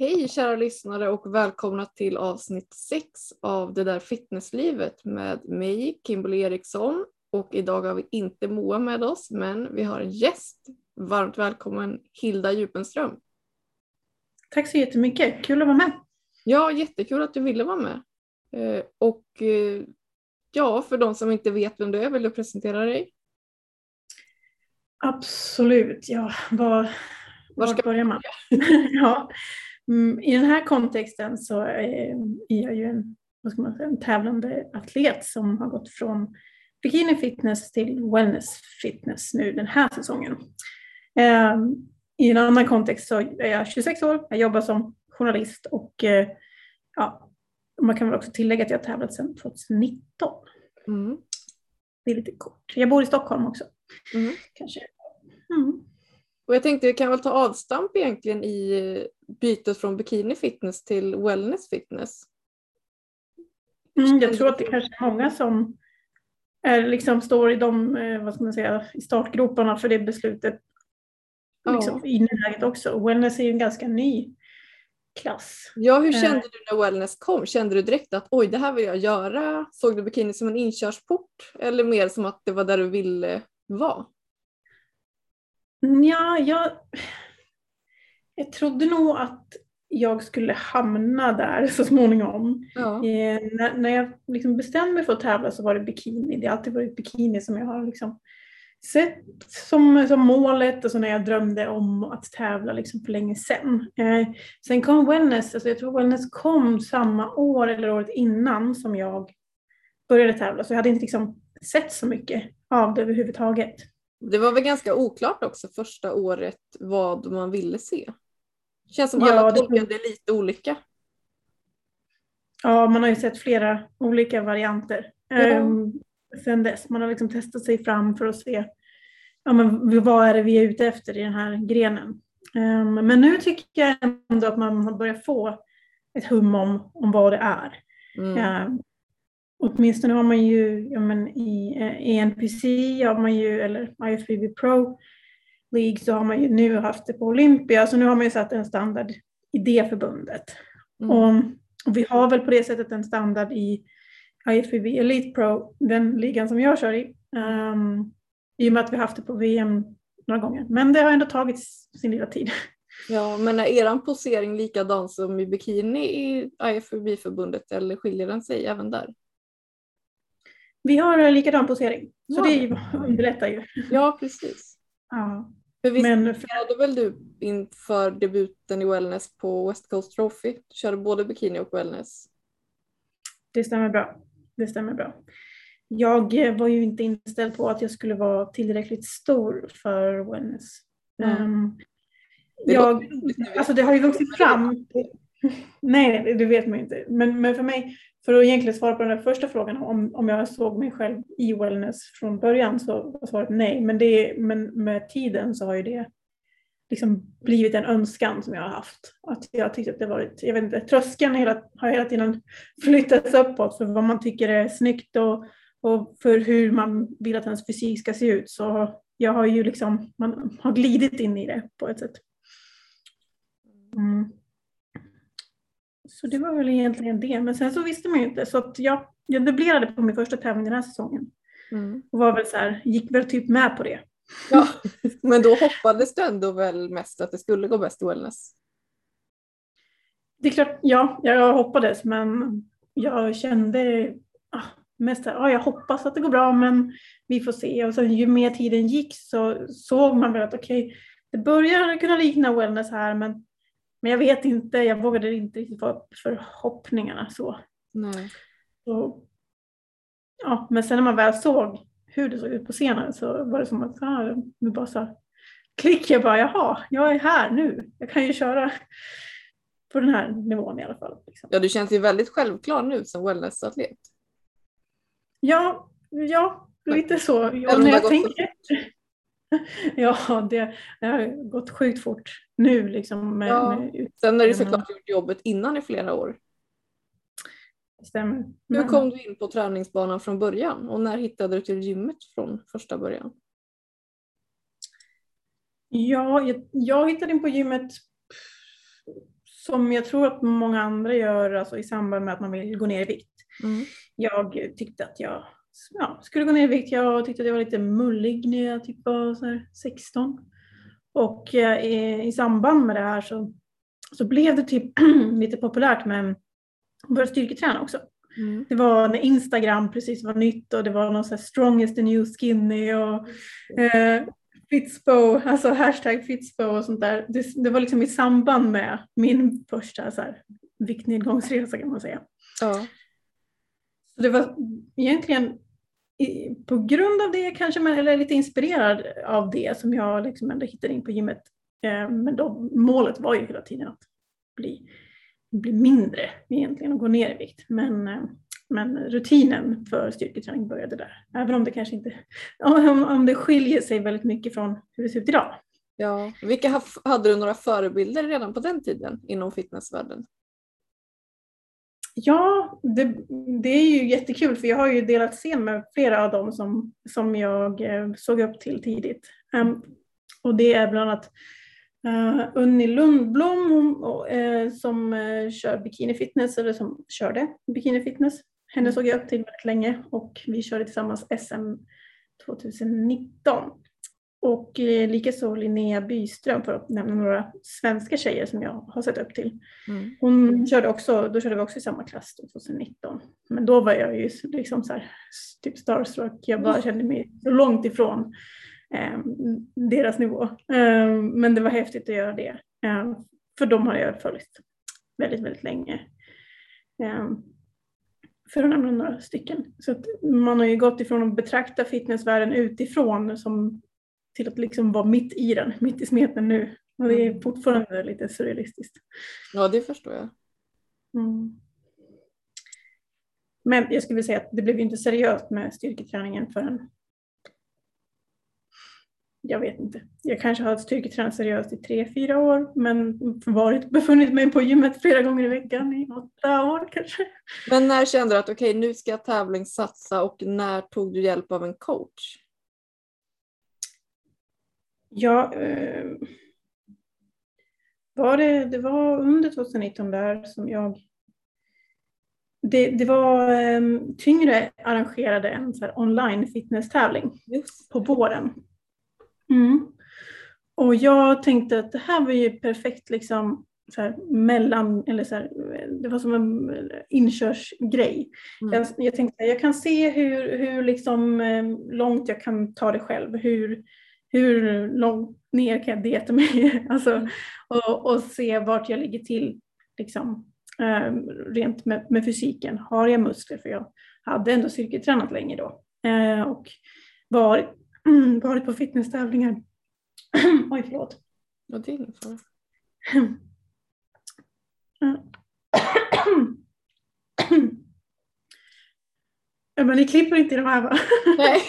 Hej kära lyssnare och välkomna till avsnitt 6 av Det där fitnesslivet med mig, Kimberly Eriksson. Och idag har vi inte Moa med oss, men vi har en gäst. Varmt välkommen Hilda Djupenström. Tack så jättemycket, kul att vara med. Ja, jättekul att du ville vara med. Eh, och eh, ja, för de som inte vet vem du är, vill du presentera dig? Absolut, ja, var, var ska börjar man? ja. Mm, I den här kontexten så är jag ju en, vad ska man säga, en tävlande atlet som har gått från bikini fitness till wellness fitness nu den här säsongen. Ehm, I en annan kontext så är jag 26 år, jag jobbar som journalist och eh, ja, man kan väl också tillägga att jag har tävlat sedan 2019. Mm. Det är lite kort. Jag bor i Stockholm också. Mm. Kanske. Mm. Och jag tänkte vi kan väl ta avstamp egentligen i bytet från bikini fitness till wellness fitness. Mm, jag tror att det kanske är många som är, liksom, står i, de, eh, vad ska man säga, i startgroparna för det beslutet liksom, ja. i nuläget också. Wellness är ju en ganska ny klass. Ja, hur kände du när wellness kom? Kände du direkt att oj, det här vill jag göra? Såg du bikini som en inkörsport eller mer som att det var där du ville vara? Ja, jag, jag trodde nog att jag skulle hamna där så småningom. Ja. Eh, när, när jag liksom bestämde mig för att tävla så var det bikini. Det har alltid varit bikini som jag har liksom sett som, som målet och så när jag drömde om att tävla liksom för länge sedan. Eh, sen kom wellness, alltså jag tror wellness kom samma år eller året innan som jag började tävla så jag hade inte liksom sett så mycket av det överhuvudtaget. Det var väl ganska oklart också första året vad man ville se. Det känns som ja, alla tolkade det lite olika. Ja, man har ju sett flera olika varianter ja. um, sen dess. Man har liksom testat sig fram för att se ja, men vad är det vi är ute efter i den här grenen. Um, men nu tycker jag ändå att man har börjat få ett hum om, om vad det är. Mm. Um, åtminstone har man ju ja, men i ENPC har man ju, eller IFBB Pro League så har man ju nu haft det på Olympia, så nu har man ju satt en standard i det förbundet. Mm. Och, och, vi har väl på det sättet en standard i IFBB Elite Pro, den ligan som jag kör i, um, i och med att vi haft det på VM några gånger. Men det har ändå tagit sin lilla tid. Ja, men är eran posering likadan som i bikini i IFBB-förbundet eller skiljer den sig även där? Vi har likadan posering, så ja. det underlättar ju. Ja, precis. Ja. För visst Men för... väl du inför debuten i wellness på West Coast Trophy? Du körde både bikini och wellness. Det stämmer bra. Det stämmer bra. Jag var ju inte inställd på att jag skulle vara tillräckligt stor för wellness. Mm. Um, jag, alltså det har ju vuxit fram. Nej, det vet man inte. Men, men för mig, för att egentligen svara på den där första frågan om, om jag såg mig själv i wellness från början så var svaret nej. Men, det, men med tiden så har ju det liksom blivit en önskan som jag har haft. Att jag tyckte att det varit, jag vet inte, tröskeln hela, har hela tiden flyttats uppåt för vad man tycker är snyggt och, och för hur man vill att ens fysik ska se ut. Så jag har ju liksom, man har glidit in i det på ett sätt. Mm. Så det var väl egentligen det. Men sen så visste man ju inte. Så att jag, jag dubblerade på min första tävling den här säsongen. Mm. Och var väl så här, gick väl typ med på det. Ja, men då hoppades du ändå väl mest att det skulle gå bäst i wellness? Det är klart, ja, jag hoppades men jag kände ah, mest att ah, jag hoppas att det går bra men vi får se. Och sen ju mer tiden gick så såg man väl att okej, okay, det börjar kunna likna wellness här men men jag vet inte, jag vågade inte riktigt upp förhoppningarna så. Nej. så. Ja, men sen när man väl såg hur det såg ut på scenen så var det som att ah, det bara så klick, jag bara jaha, jag är här nu, jag kan ju köra på den här nivån i alla fall. Liksom. Ja, du känns ju väldigt självklar nu som wellnessatlet. Ja, ja, lite så. Och när jag tänker, ja, det, det, har gått sjukt fort nu. Liksom, med, ja. med Sen har du såklart gjort jobbet innan i flera år. Stämmer. Hur kom du in på träningsbanan från början och när hittade du till gymmet från första början? Ja, jag, jag hittade in på gymmet som jag tror att många andra gör alltså i samband med att man vill gå ner i vikt. Mm. Jag tyckte att jag ja, skulle gå ner i vikt. Jag tyckte att jag var lite mullig när jag typ var så här 16. Och eh, i, i samband med det här så, så blev det typ lite populärt med att börja styrketräna också. Mm. Det var när Instagram precis var nytt och det var någon så här strongest and new skinny och eh, Fitspo, alltså hashtag Fitspo och sånt där. Det, det, var liksom i samband med min första så här, viktnedgångsresa kan man säga. Ja. Så det var egentligen i, på grund av det kanske, man, eller lite inspirerad av det som jag liksom ändå hittade in på gymmet. Eh, men då, målet var ju hela tiden att bli, bli mindre egentligen och gå ner i vikt. Men, eh, men rutinen för styrketräning började där. Även om det kanske inte om, om det skiljer sig väldigt mycket från hur det ser ut idag. Ja. Vilka hade du några förebilder redan på den tiden inom fitnessvärlden? Ja, det, det, är ju jättekul för jag har ju delat scen med flera av dem som, som jag eh, såg upp till tidigt. Um, och det är bland annat uh, Unni Lundblom uh, som uh, kör bikini fitness, eller som körde bikini fitness. Henne såg jag upp till väldigt länge och vi körde tillsammans SM 2019. Och eh, likaså Linnea Byström för att nämna några svenska tjejer som jag har sett upp till. Mm. Hon körde också, då körde vi också i samma klass 2019. Men då var jag ju liksom så här, typ starstruck. Jag bara kände mig så långt ifrån eh, deras nivå. Eh, men det var häftigt att göra det. Eh, för de har jag följt väldigt, väldigt länge. Eh, för att nämna några stycken. Så man har ju gått ifrån att betrakta fitnessvärlden utifrån som till att liksom vara mitt i den, mitt i smeten nu. Och det är Mm. fortfarande lite surrealistiskt. Ja, det förstår jag. Mm. Men jag skulle vilja säga att det blev inte seriöst med styrketräningen förrän jag vet inte. Jag kanske har styrketränat seriöst i tre, fyra år men varit, befunnit mig på gymmet flera gånger i veckan i åtta år kanske. Men när kände du att okej, nu ska jag tävlingssatsa och när tog du hjälp av en coach? Ja, eh, var det, det var under 2019 där som jag det, det var eh, Tyngre arrangerade en så online fitnesstävling på våren. Mm. Och jag tänkte att det här var ju perfekt liksom så här, mellan, eller så här, det var som en inkörsgrej. Mm. Jag, jag tänkte jag kan se hur, hur liksom, eh, långt jag kan ta det själv. Hur, hur långt ner kan jag dieta mig? alltså, Mm. och, och se vart jag ligger till liksom, eh, rent med, med fysiken. Har jag muskler? För jag hade ändå styrketränat länge då. Eh, och varit, varit på fitnesstävlingar. Oj, förlåt. Ja, det är fara. Ja, men ni klipper inte i de här va? Nej,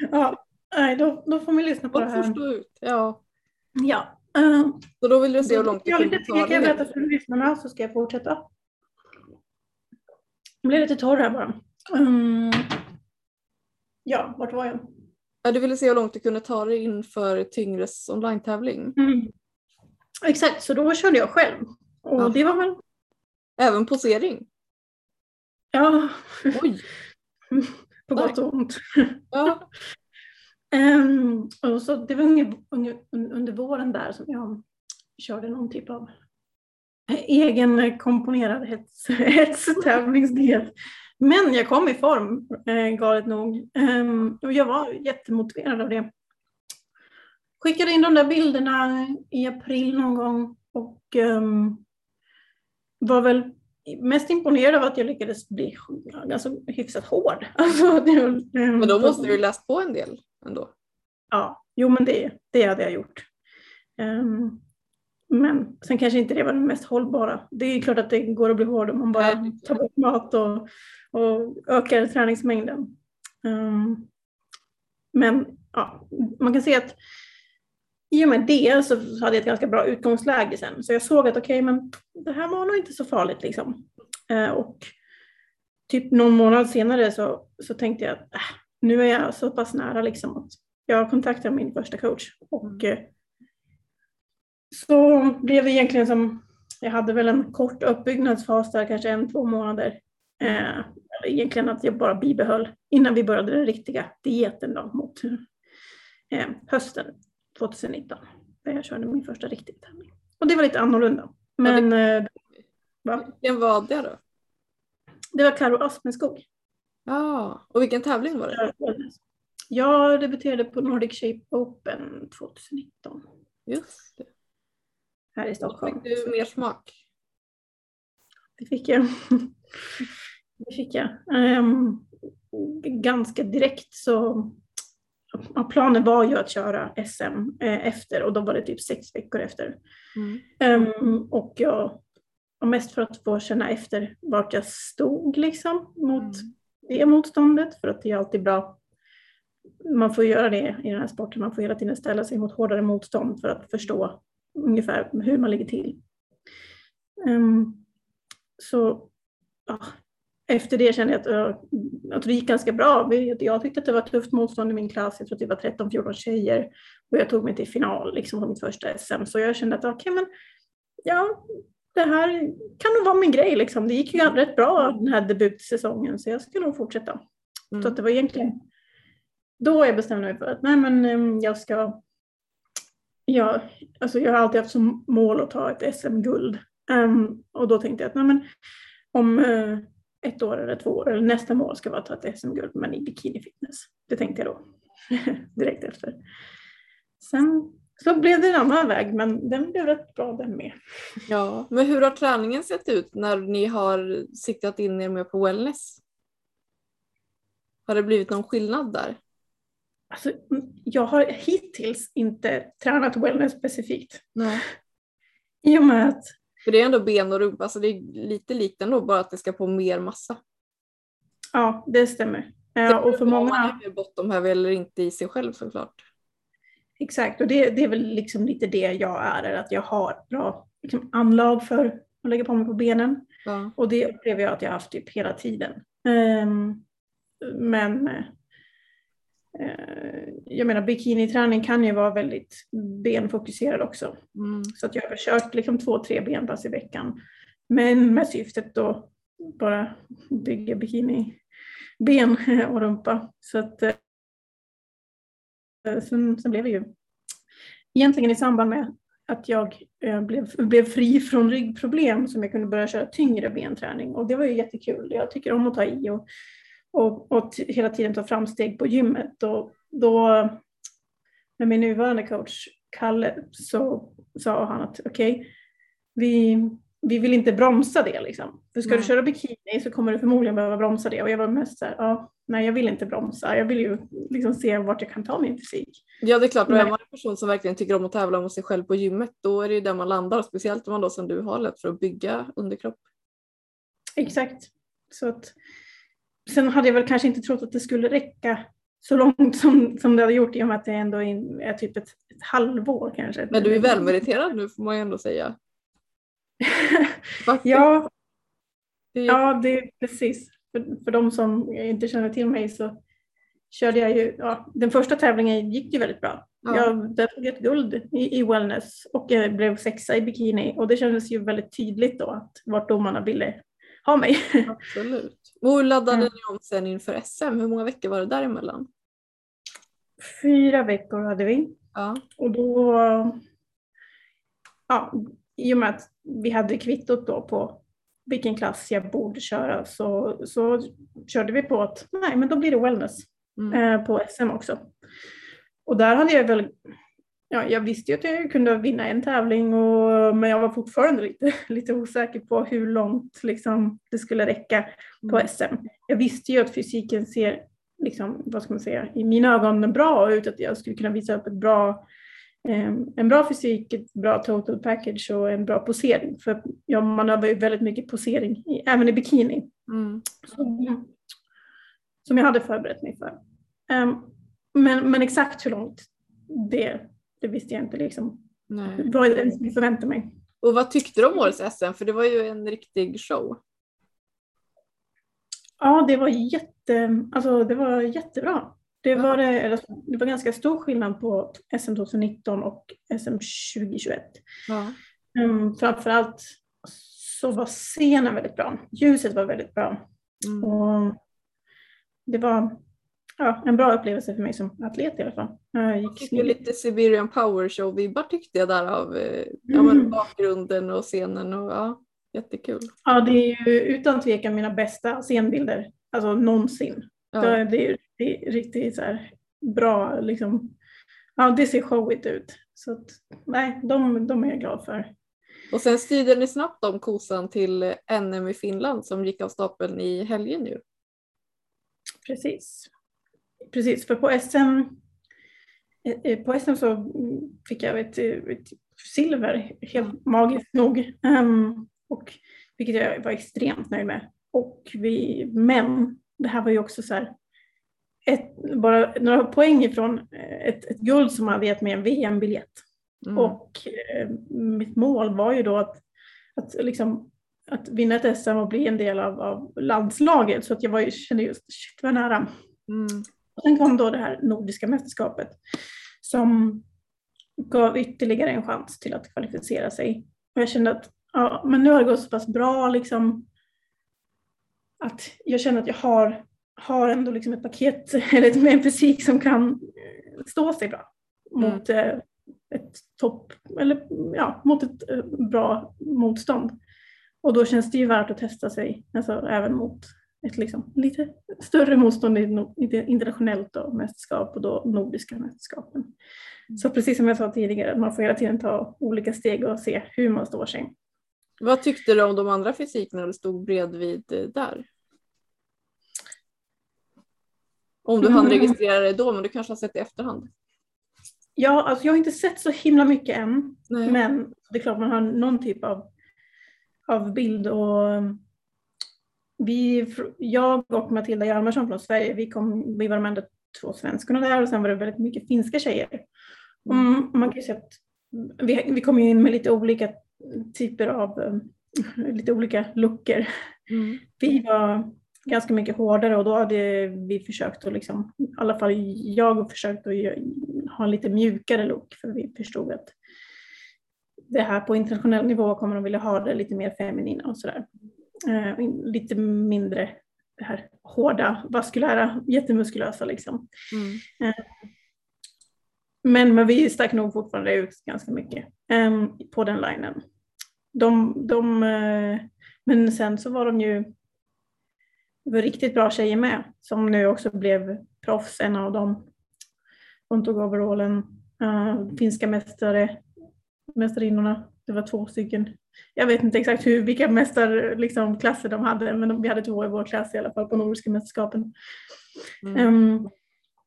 ja, nej, då, då får man lyssna på det man får här. stå ut. Ja. Ja. eh, Så då vill du se hur långt du jag, lite, ta jag kan det. berätta för lyssnarna så ska jag fortsätta. Jag blev lite torr här bara. Mm. Ja, vart var jag? Ja, du ville se hur långt du kunde ta dig inför Tyngres online-tävling. Mm. Exakt, så då körde jag själv. Och Ja. det var väl, Även posering. ja, Oj! på gott och ont. Ja. Ehm, och så det var unge, unge, under våren där som jag körde någon typ av egen komponerad hets. Men jag kom i form, eh, galet nog. Ehm, och jag var jättemotiverad av det. Skickade in de där bilderna i april någon gång och ehm, var väl mest imponerad av att jag lyckades bli alltså, hyfsat hård. Alltså, det, ehm, Men då måste du läst på en del ändå. Ja, jo men det, det hade jag gjort. Ehm, men sen kanske inte det var det mest hållbara. Det är klart att det går att bli hård om man bara Nej. tar bort mat och, och ökar träningsmängden. Ehm, men ja, man kan se att i och med det så hade jag ett ganska bra utgångsläge sen. Så jag såg att okej, men det här var nog inte så farligt liksom. Eh, och typ någon månad senare så, så tänkte jag att äh, nu är jag så pass nära liksom att jag kontaktade min första coach och Mm. eh, så blev det egentligen som jag hade väl en kort uppbyggnadsfas där, kanske en, två månader. Eh, egentligen att jag bara bibehöll innan vi började den riktiga dieten då, mot eh, hösten 2019. Där jag körde min första riktiga tävling. Och det var lite annorlunda. Men, ja, det... Vilken var det då? Det var Karo Aspmenskog. Ja, och vilken tävling var det? Jag debuterade på Nordic Shape Open 2019. Just det. Här i Stockholm. Fick du mer smak? Det fick jag. Det fick jag. Um, ganska direkt så planen var ju att köra SM eh, efter och då var det typ sex veckor efter. Mm. Um, och jag mest för att få känna efter vart jag stod liksom mot mm det motståndet för att det är alltid bra. Man får göra det i den här sporten, man får hela tiden ställa sig mot hårdare motstånd för att förstå ungefär hur man ligger till. Um, så ja, efter det kände jag att, att det gick ganska bra. Jag tyckte att det var tufft motstånd i min klass. Jag tror att det var 13-14 tjejer och jag tog mig till final liksom, på mitt första SM. Så jag kände att okay, men ja, det här kan nog vara min grej. Liksom. Det gick ju rätt bra den här debutsäsongen så jag skulle nog fortsätta. Mm. Så att det var egentligen då jag bestämde mig för att nej, men ehm, jag ska jag, alltså jag har alltid haft som mål att ta ett SM-guld. Um, och då tänkte jag att nej, men, om uh, ett år eller två år, eller nästa mål ska vara att ta ett SM-guld, men i bikini fitness. Det tänkte jag då direkt efter. Sen så blev det en annan väg, men den blev rätt bra den med. Ja, men hur har träningen sett ut när ni har siktat in er mer på wellness? Har det blivit någon skillnad där? Alltså, jag har hittills inte tränat wellness specifikt. Nej. I och med att... För det är ändå ben och rumpa, så det är lite likt ändå, bara att det ska på mer massa. Ja, det stämmer. Ja, och för många... Man är bottom heavy eller inte i sig själv såklart. Exakt, och det, det är väl liksom lite det jag är, att jag har bra liksom, anlag för att lägga på mig på benen. Ja. Och det upplever jag att jag har haft typ hela tiden. Um, men uh, jag menar bikiniträning kan ju vara väldigt benfokuserad också. Mm. Så att jag har kört liksom två, tre benpass i veckan. Men med syftet då bara bygga bikiniben och rumpa. Så att Eh, Eh, sen, sen blev det ju egentligen i samband med att jag eh, blev, blev fri från ryggproblem som jag kunde börja köra tyngre benträning och det var ju jättekul. Jag tycker om att ta i och, och, och hela tiden ta framsteg på gymmet och då med min nuvarande coach Kalle så sa han att okej, okay, vi, vi vill inte bromsa det liksom. För ska nej. du köra bikini så kommer du förmodligen behöva bromsa det och jag var mest så här, ja, nej jag vill inte bromsa, jag vill ju liksom se vart jag kan ta min fysik. Ja det är klart, och är man en person som verkligen tycker om att tävla mot sig själv på gymmet då är det ju där man landar, speciellt om man då som du har lätt för att bygga underkropp. Exakt. Så att, sen hade jag väl kanske inte trott att det skulle räcka så långt som, som det hade gjort i och med att det ändå är typ ett, ett halvår kanske. Men du är välmeriterad nu får man ju ändå säga. Ja, ja, det är precis för, för de som inte känner till mig så körde jag ju, ja, den första tävlingen gick ju väldigt bra. Ja. Jag tog ett guld i, i wellness och jag blev sexa i bikini och det kändes ju väldigt tydligt då att vart domarna ville ha mig. Absolut. Och hur laddade mm. ni om sen inför SM? Hur många veckor var det däremellan? Fyra veckor hade vi. Ja. Och då, ja, i och med att vi hade kvittot då på vilken klass jag borde köra så, så körde vi på att nej, men då blir det wellness mm. eh, på SM också. Och där hade jag väl, ja, jag visste ju att jag kunde vinna en tävling och, men jag var fortfarande lite, lite osäker på hur långt liksom, det skulle räcka på mm. SM. Jag visste ju att fysiken ser, liksom, vad ska man säga, i mina ögon bra ut, att jag skulle kunna visa upp ett bra en bra fysik, ett bra total package och en bra posering. För ja, man övar ju väldigt mycket posering, i, även i bikini. Mm. Som, som jag hade förberett mig för. Um, men, men exakt hur långt, det, det visste jag inte liksom. Nej. Vad jag förväntade mig. Och vad tyckte du om årets SM? För det var ju en riktig show. Ja, det var, jätte, alltså, det var jättebra. Det var, det, det var ganska stor skillnad på SM 2019 och SM 2021. Ja. Um, framförallt så var scenen väldigt bra. Ljuset var väldigt bra. Mm. Och det var ja, en bra upplevelse för mig som atlet i alla fall. Jag gick Fick ju lite Siberian Power Show-vibbar tyckte jag där av eh, ja, Mm. bakgrunden och scenen och ja, jättekul. Ja, det är ju utan tvekan mina bästa scenbilder, alltså någonsin. Ja. Det, det, är, det är riktigt så bra, liksom. Ja, det ser showigt ut. Så att, nej, de, de är jag glad för. Och sen styrde ni snabbt om kosan till NM i Finland som gick av stapeln i helgen ju. Precis. Precis, för på SM, eh, på SM så fick jag ett, ett silver, helt magiskt nog. Ehm, och, vilket jag var extremt nöjd med. Och vi, men det här var ju också så här, ett, bara några poäng ifrån eh, ett, ett guld som hade gett mig en VM-biljett. Mm. Och eh, mitt mål var ju då att, att, liksom, att vinna ett SM och bli en del av, av landslaget. Så att jag var, ju- kände just, shit vad nära. Mm. Och sen kom då det här nordiska mästerskapet som gav ytterligare en chans till att kvalificera sig. Och jag kände att ja, men nu har det gått så pass bra liksom, att jag känner att jag har, har ändå liksom ett paket eller en fysik som kan eh, stå sig bra Mm. mot eh, ett topp eller ja, mot ett eh, bra motstånd. Och då känns det ju värt att testa sig, alltså även mot ett liksom lite större motstånd internationellt då, mästerskap och då nordiska mästerskapen. Så precis som jag sa tidigare, man får hela tiden ta olika steg och se hur man står sig. Vad tyckte du om de andra fysikerna du stod bredvid där? Om du hann Mm. registrera det då, men du kanske har sett i efterhand? Ja, alltså jag har inte sett så himla mycket än, Nej. men det är klart man har någon typ av, av bild och vi, jag och Matilda Hjalmarsson från Sverige, vi, kom, vi var de enda två svenskarna där och sen var det väldigt mycket finska tjejer. Mm, man kan ju säga att vi, vi kom in med lite olika typer av, eh, lite olika luckor. Mm. Vi var ganska mycket hårdare och då hade vi försökt att liksom, i alla fall jag har försökt att ha en lite mjukare look för vi förstod att det här på internationell nivå kommer de vilja ha det lite mer feminina och sådär. Eh, lite mindre det här hårda, vaskulära, jättemuskulösa liksom. Mm. Men, men vi stack nog fortfarande ut ganska mycket em, på den linen. De, de, eh, men sen så var de ju det var riktigt bra tjejer med som nu också blev proffs, en av dem. De tog overallen. Uh, finska mästare, mästarinnorna, det var två stycken. Jag vet inte exakt hur, vilka mästar, liksom, klasser de hade, men de, vi hade två i vår klass i alla fall på Nordiska mästerskapen. Mm. Em,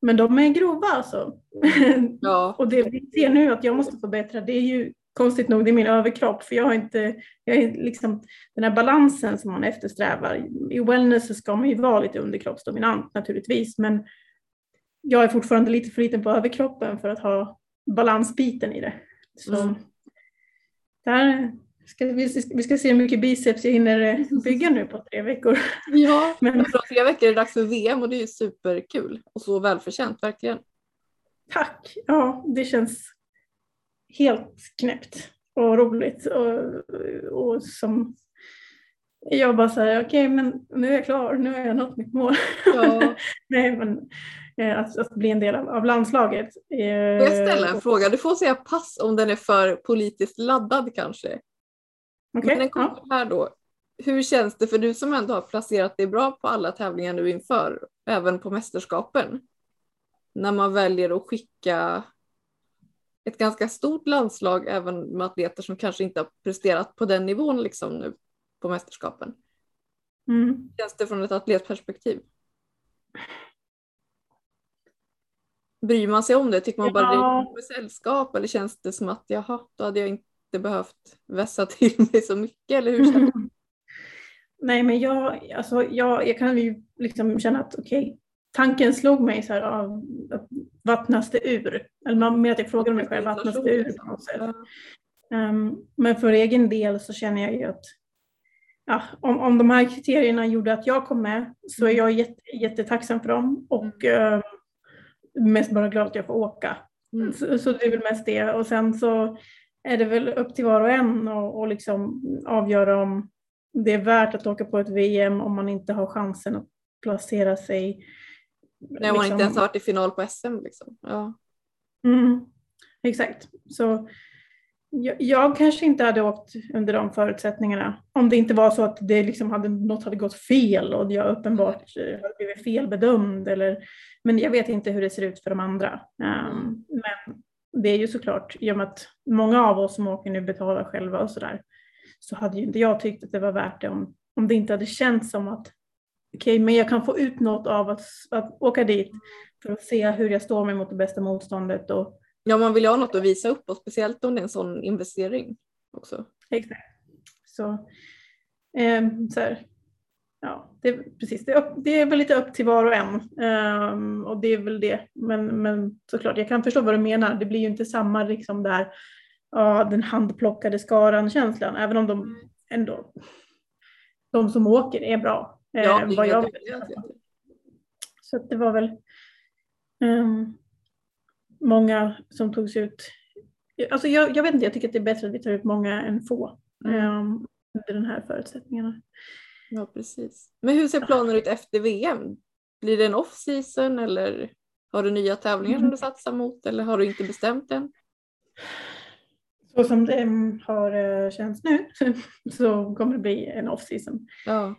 men de är grova alltså. Ja. Och det vi ser nu att jag måste förbättra, det är ju konstigt nog, det är min överkropp. För jag har inte, jag är liksom, den här balansen som man eftersträvar. I wellness så ska man ju vara lite underkroppsdominant naturligtvis. Men jag är fortfarande lite för liten på överkroppen för att ha balansbiten i det. Så Mm. där ska vi, vi ska se hur mycket biceps jag hinner eh, bygga nu på tre veckor. ja, Men från tre veckor är det dags för VM och det är superkul och så välförtjänt verkligen. Tack! Ja, det känns helt knäppt och roligt. Och, och som jag bara säger, okej men nu är jag klar, nu har jag nått mitt mål. Ja. Nej, men eh, att, att bli en del av, av landslaget. Får jag ställa en fråga? Du får säga pass om den är för politiskt laddad kanske. Okej, Men den kommer ja. här då. Hur känns det för du som ändå har placerat dig bra på alla tävlingar nu inför, även på mästerskapen? När man väljer att skicka ett ganska stort landslag även med atleter som kanske inte har presterat på den nivån liksom nu på mästerskapen. Mm. Känns det från ett atletperspektiv? Bryr man sig om det? Tycker man bara det är med sällskap eller känns det som att jaha, då hade jag inte behövt vässa till mig så mycket eller hur känns det? Nej, men jag, alltså, jag, jag kan ju liksom känna att okej, tanken slog mig så här av att vattnas det ur? Eller med att jag frågade mig själv, vattnas det ur på något sätt? Ehm, men för egen del så känner jag ju att ja, om, om de här kriterierna gjorde att jag kom med så är jag jätte, jättetacksam för dem och eh, mest bara glad att jag får åka. Mm. Så, så det är väl mest det. Och sen så är det väl upp till var och en och, och liksom avgöra om, det är värt att åka på ett VM om man inte har chansen att placera sig. Nej, om man inte ens har varit i final på SM. Liksom. Ja. Mm, exakt. Så jag, jag, kanske inte hade åkt under de förutsättningarna. Om det inte var så att det liksom hade, något hade gått fel och jag uppenbart eh, hade blivit felbedömd. Eller, men jag vet inte hur det ser ut för de andra. Um, men det är ju såklart, i och med att många av oss som åker nu betalar själva och sådär, så hade ju inte jag tyckt att det var värt det om, om det inte hade känts som att okej, okay, men jag kan få ut något av att, att åka dit för att se hur jag står mig mot det bästa motståndet. Och, ja, man vill ju ha något att visa upp och speciellt om det är en sån investering också. Exakt. Så, eh, så här, ja, det, precis. Det är, upp, det är väl lite upp till var och en. Um, och det är väl det. Men, men såklart, jag kan förstå vad du menar. Det blir ju inte samma liksom där, ja, den handplockade skaran-känslan. Även om de ändå, de som åker är bra. Ja, eh, vad jag vet. Så det var väl um, många som togs ut. Alltså jag, jag vet inte, jag tycker att det är bättre att vi tar ut många än få mm. um, under den här förutsättningarna. Ja, precis. Men hur ser planen ut efter VM? Blir det en off-season eller har du nya tävlingar som du satsar mot eller har du inte bestämt än? Så som det har eh, känts nu så kommer det bli en off-season. Ja.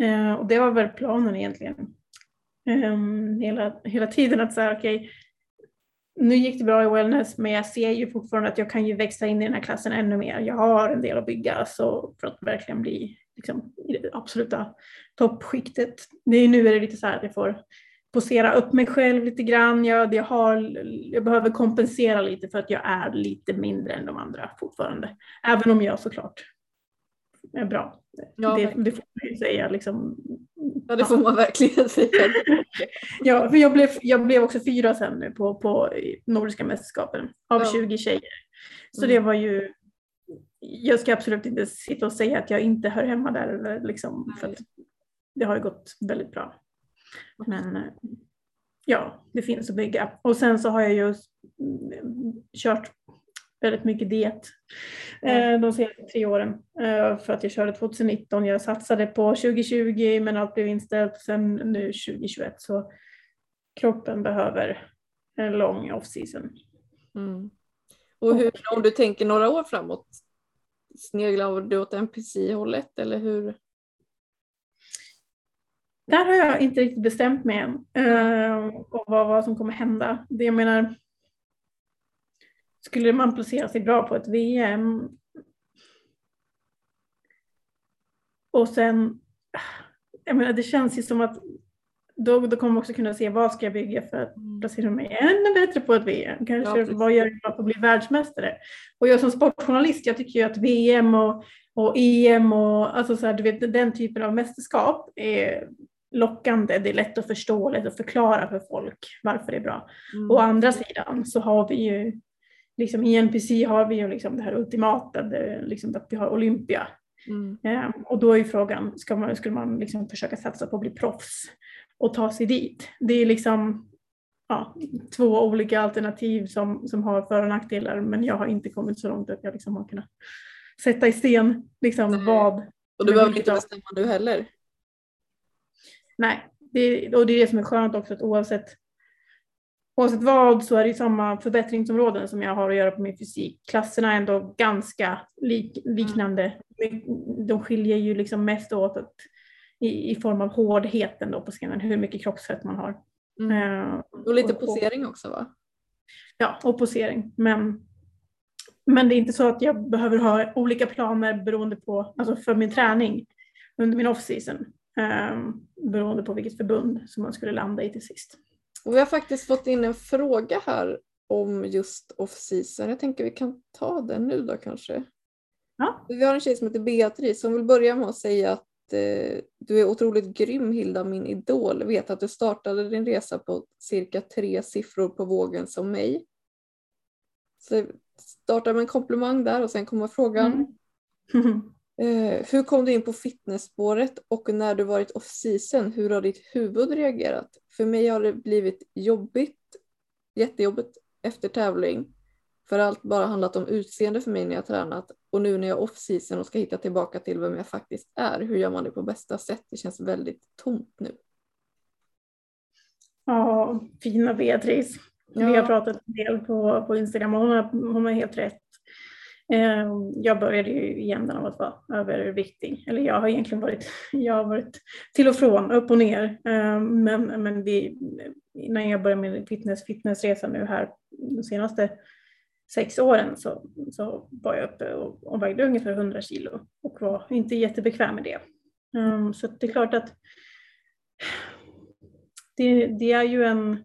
Eh, och det var väl planen egentligen. Eh, hela, hela tiden att säga okej, okay, nu gick det bra i wellness men jag ser ju fortfarande att jag kan ju växa in i den här klassen ännu mer. Jag har en del att bygga så för att verkligen bli liksom, i det absoluta toppskiktet. Det är, nu är det lite så här att jag får posera upp mig själv lite grann. Jag, jag, har, jag behöver kompensera lite för att jag är lite mindre än de andra fortfarande. Även om jag såklart är bra. Ja, det, det, får man ju säga. Liksom. Ja det får man verkligen säga. ja, för jag blev, jag blev också fyra sen nu på, på Nordiska mästerskapen av ja. 20 tjejer. Så mm. det var ju jag ska absolut inte sitta och säga att jag inte hör hemma där. Liksom, för det har ju gått väldigt bra. Men eh, ja, det finns att bygga. Och sen så har jag ju kört väldigt mycket diet mm. de senaste tre åren. Eh, för att jag körde 2019, jag satsade på 2020 men allt blev inställt. Sen nu 2021 så kroppen behöver en lång off-season. Mm. Och hur, om du tänker några år framåt, sneglar du åt NPC-hållet eller hur? Där har jag inte riktigt bestämt mig än uh, och vad, vad som kommer hända. Det jag menar, skulle man placera sig bra på ett VM och sen, jag menar det känns ju som att då, då kommer man också kunna se vad ska jag bygga för att mm. placera mig ännu bättre på ett VM. Kanske ja, vad gör jag för att bli världsmästare? Och jag som sportjournalist, jag tycker ju att VM och, och EM och alltså så här, du vet, den typen av mästerskap är lockande. Det är lätt att förstå, lätt att förklara för folk varför det är bra. Mm. Å andra sidan så har vi ju, liksom i NPC har vi ju liksom det här ultimata, det, liksom att vi har Olympia. Mm. Ja, och då är frågan, ska man, skulle man liksom försöka satsa på att bli proffs? och ta sig dit. Det är liksom ja, två olika alternativ som, som har för och nackdelar men jag har inte kommit så långt att jag liksom har kunnat sätta i sten liksom Nej. vad. Och du behöver inte bestämma du heller? Nej, det, och det är det som är skönt också att oavsett, oavsett vad så är det samma förbättringsområden som jag har att göra på min fysik. Klasserna är ändå ganska lik, liknande. De skiljer ju liksom mest åt att i, i form av hårdheten då på scenen, hur mycket kroppsfett man har. Mm. Uh, och lite och, posering också va? Ja, och posering. Men, men det är inte så att jag behöver ha olika planer beroende på, alltså för min träning under min off-season. Um, beroende på vilket förbund som man skulle landa i till sist. Och vi har faktiskt fått in en fråga här om just off-season. Jag tänker vi kan ta den nu då kanske. Ja. Vi har en tjej som heter Beatrice som vill börja med att säga att eh, du är otroligt grym Hilda, min idol. Vet att du startade din resa på cirka tre siffror på vågen som mig. Så starta med en komplimang där och sen kommer frågan. Mm. eh, hur kom du in på fitnessspåret och när du varit off-season, hur har ditt huvud reagerat? För mig har det blivit jobbigt, jättejobbigt efter tävling För allt bara handlat om utseende för mig när jag tränat och nu när jag är off-season och ska hitta tillbaka till vem jag faktiskt är. Hur gör man det på bästa sätt? Det känns väldigt tomt nu. Ja, fina Beatrice. Ja. Vi har pratat en del på, på Instagram och hon har, hon har helt rätt. Ehm, jag började ju igen änden av att vara överviktig. Eller jag har egentligen varit, jag har varit till och från, upp och ner. Ehm, men men vi, när jag började min fitness, fitnessresa nu här de senaste sex åren så, så var jag uppe och, och vägde ungefär 100 kilo och var inte jättebekväm med det. Ehm, så det är klart att det, det, är ju en...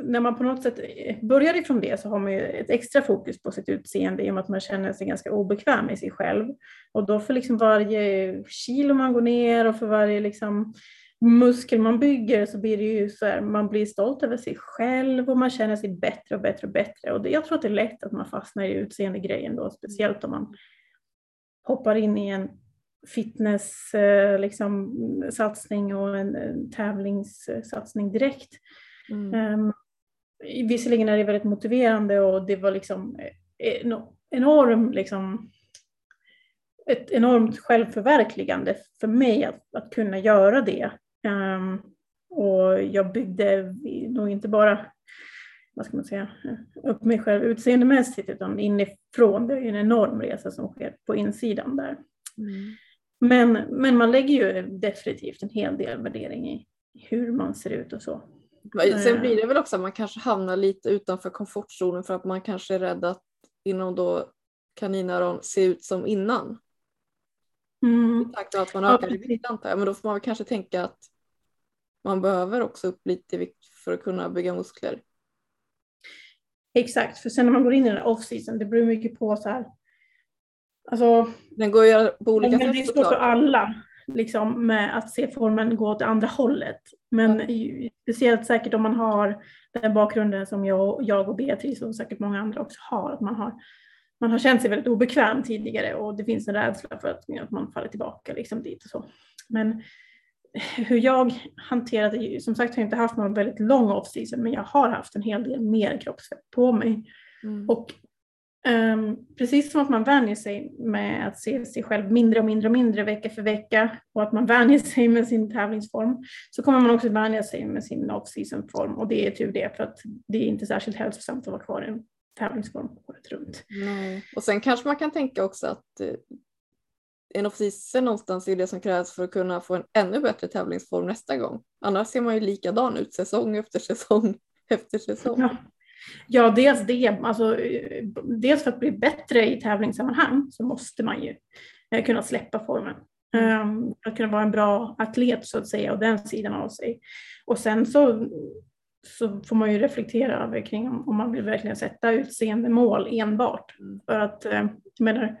När man på något sätt eh, börjar ifrån det så har man ju ett extra fokus på sitt utseende i och med att man känner sig ganska obekväm i sig själv. Och då för liksom varje kilo man går ner och för varje liksom muskel man bygger så blir det ju så här, man blir stolt över sig själv och man känner sig bättre och bättre och bättre. Och det, jag tror att det är lätt att man fastnar i utseendegrejen då, speciellt om man hoppar in i en fitness eh, liksom, satsning och en, en tävlingssatsning direkt. Mm. Um, visserligen är det väldigt motiverande och det var liksom en enorm liksom, ett enormt självförverkligande för mig att, att kunna göra det. Um, och jag byggde nog inte bara vad ska man säga, upp mig själv utseendemässigt utan inifrån. Det är en enorm resa som sker på insidan där. Mm. Men, men man lägger ju definitivt en hel del värdering i hur man ser ut och så. Sen blir det väl också att man kanske hamnar lite utanför komfortzonen för att man kanske är rädd att inom då kaninöron se ut som innan. Mm. I takt med att man ökar ja, i vikt antar jag. Men då får man kanske tänka att man behöver också upp lite vikt för att kunna bygga muskler. Exakt, för sen när man går in i den här off-season, det beror mycket på så här. Alltså, den går ju på olika sätt Det är svårt för alla liksom, med att se formen gå åt andra hållet. Men ja. speciellt säkert om man har den bakgrunden som jag, jag och Beatrice och säkert många andra också har, att man har man har känt sig väldigt obekväm tidigare och det finns en rädsla för att, att man faller tillbaka liksom dit och så. Men hur jag hanterat det, som sagt har jag inte haft någon väldigt lång off-season men jag har haft en hel del mer kroppsfett på mig. Mm. Och um, precis som att man vänjer sig med att se sig själv mindre och mindre och mindre vecka för vecka och att man vänjer sig med sin tävlingsform så kommer man också vänja sig med sin off-season form och det är tur det för att det är inte särskilt hälsosamt att vara kvar i en tävlingsform året runt. Nej. Och sen kanske man kan tänka också att eh, en off-season någonstans är det som krävs för att kunna få en ännu bättre tävlingsform nästa gång. Annars ser man ju likadan ut säsong efter säsong efter säsong. Ja. Ja, dels det. Alltså, dels för att bli bättre i tävlingssammanhang så måste man ju eh, kunna släppa formen. Um, att kunna vara en bra atlet så att säga och den sidan av sig. Och sen så så får man ju reflektera över kring om, om man vill verkligen sätta utseendemål enbart. Mm. För att, eh, jag menar,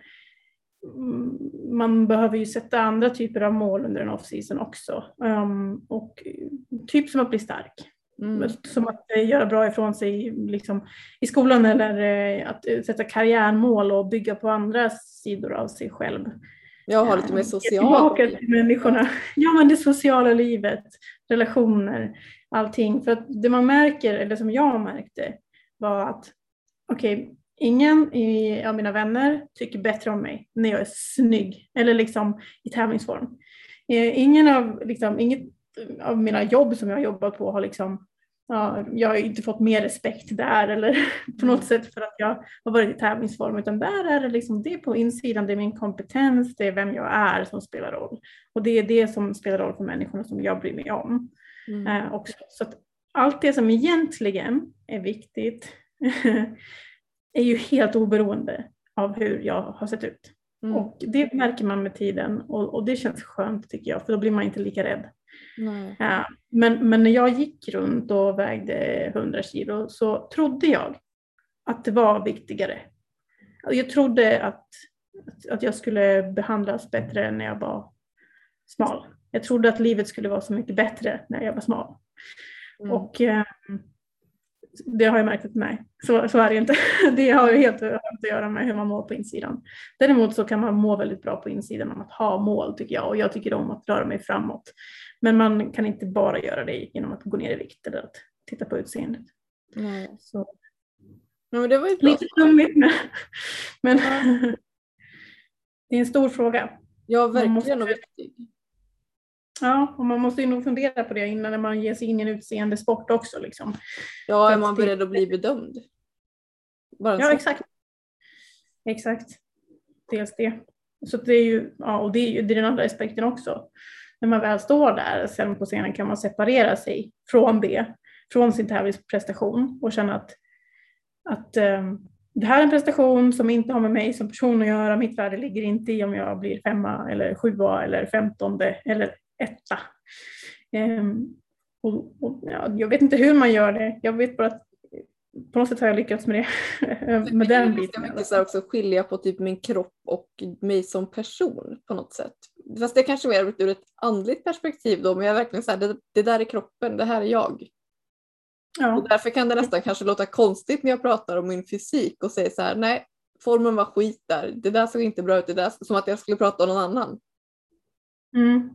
mm, man behöver ju sätta andra typer av mål under en off-season också. Um, och typ som att bli stark. Mm. Som att uh, göra bra ifrån sig liksom, i skolan eller uh, att uh, sätta karriärmål och bygga på andra sidor av sig själv. Jag har lite mer socialt. till människorna. Ja, men det sociala livet, relationer, allting. För att det man märker, eller som jag märkte, var att okej, okay, ingen i, av mina vänner tycker bättre om mig när jag är snygg eller liksom i tävlingsform. Eh, ingen av, liksom, inget av mina jobb som jag har jobbat på har liksom Ja, jag har inte fått mer respekt där eller på något sätt för att jag har varit i tävlingsform utan där är det liksom det på insidan, det är min kompetens, det är vem jag är som spelar roll. Och det är det som spelar roll för människorna som jag bryr mig om. Mm. Eh, också. Så att allt det som egentligen är viktigt är ju helt oberoende av hur jag har sett ut. Mm. Och det märker man med tiden och, och, det känns skönt tycker jag för då blir man inte lika rädd. Ja, men, men när jag gick runt och vägde 100 kilo så trodde jag att det var viktigare. Jag trodde att, att jag skulle behandlas bättre när jag var smal. Jag trodde att livet skulle vara så mycket bättre när jag var smal. Mm. Och eh, det har jag märkt att nej, så, så är det inte. Det har ju helt att göra med hur man mår på insidan. Däremot så kan man må väldigt bra på insidan om att ha mål tycker jag och jag tycker om att röra mig framåt. Men man kan inte bara göra det genom att gå ner i vikt eller att titta på utseendet. Nej. Så. Ja, men det var ju. Lite flummigt men, men det är en stor fråga. Ja, verkligen måste- och viktig. Ja, och man måste ju nog fundera på det innan man ger sig in i en utseendesport också. Liksom. Ja, För är man det- beredd att bli bedömd? Bara Ja, exakt. Exakt. Dels det. Så det är ju, ja, och det är ju det är den andra aspekten också. När man väl står där sen på scenen kan man separera sig från det, från sin tävlingsprestation och känna att, att ehm, det här är en prestation som inte har med mig som person att göra. Mitt värde ligger inte i om jag blir femma eller sjua eller femtonde eller etta. Ehm, och, och, ja, jag vet inte hur man gör det. Jag vet bara att på något sätt har jag lyckats med det. med den biten. mycket så också skilja på typ min kropp och mig som person på något sätt. Fast det är kanske mer ur ett andligt perspektiv då, men jag är verkligen så här, det, det där är kroppen, det här är jag. Ja. Och därför kan det nästan kanske låta konstigt när jag pratar om min fysik och säger så här, nej, formen var skit där, det där såg inte bra ut, det där som att jag skulle prata om någon annan. Mm.